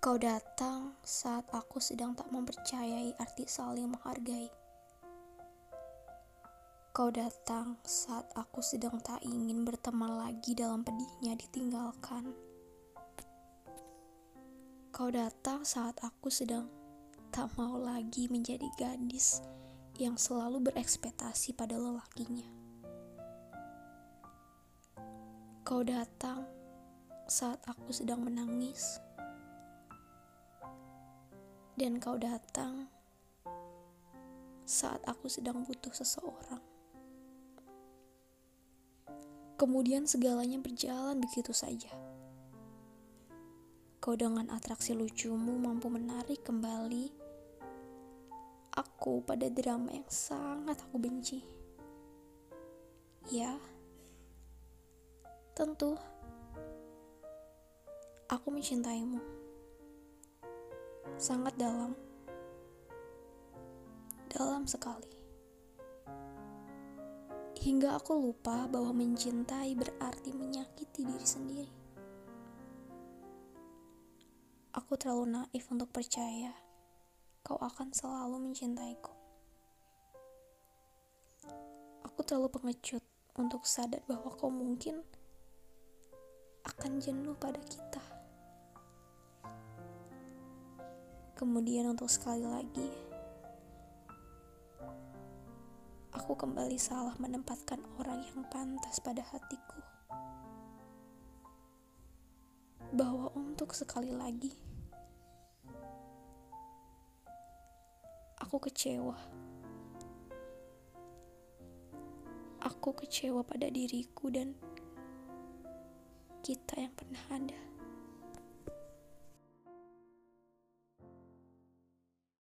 Kau datang saat aku sedang tak mempercayai arti saling menghargai. Kau datang saat aku sedang tak ingin berteman lagi dalam pedihnya ditinggalkan. Kau datang saat aku sedang tak mau lagi menjadi gadis yang selalu berekspektasi pada lelakinya. Kau datang saat aku sedang menangis dan kau datang saat aku sedang butuh seseorang. Kemudian segalanya berjalan begitu saja. Kau dengan atraksi lucumu mampu menarik kembali aku pada drama yang sangat aku benci. Ya, tentu aku mencintaimu sangat dalam, dalam sekali. Hingga aku lupa bahwa mencintai berarti menyakiti diri sendiri. Aku terlalu naif untuk percaya kau akan selalu mencintaiku. Aku terlalu pengecut untuk sadar bahwa kau mungkin akan jenuh pada kita. Kemudian untuk sekali lagi, aku kembali salah menempatkan orang yang pantas pada hatiku. Bahwa untuk sekali lagi, aku kecewa. Aku kecewa pada diriku dan kita yang pernah ada.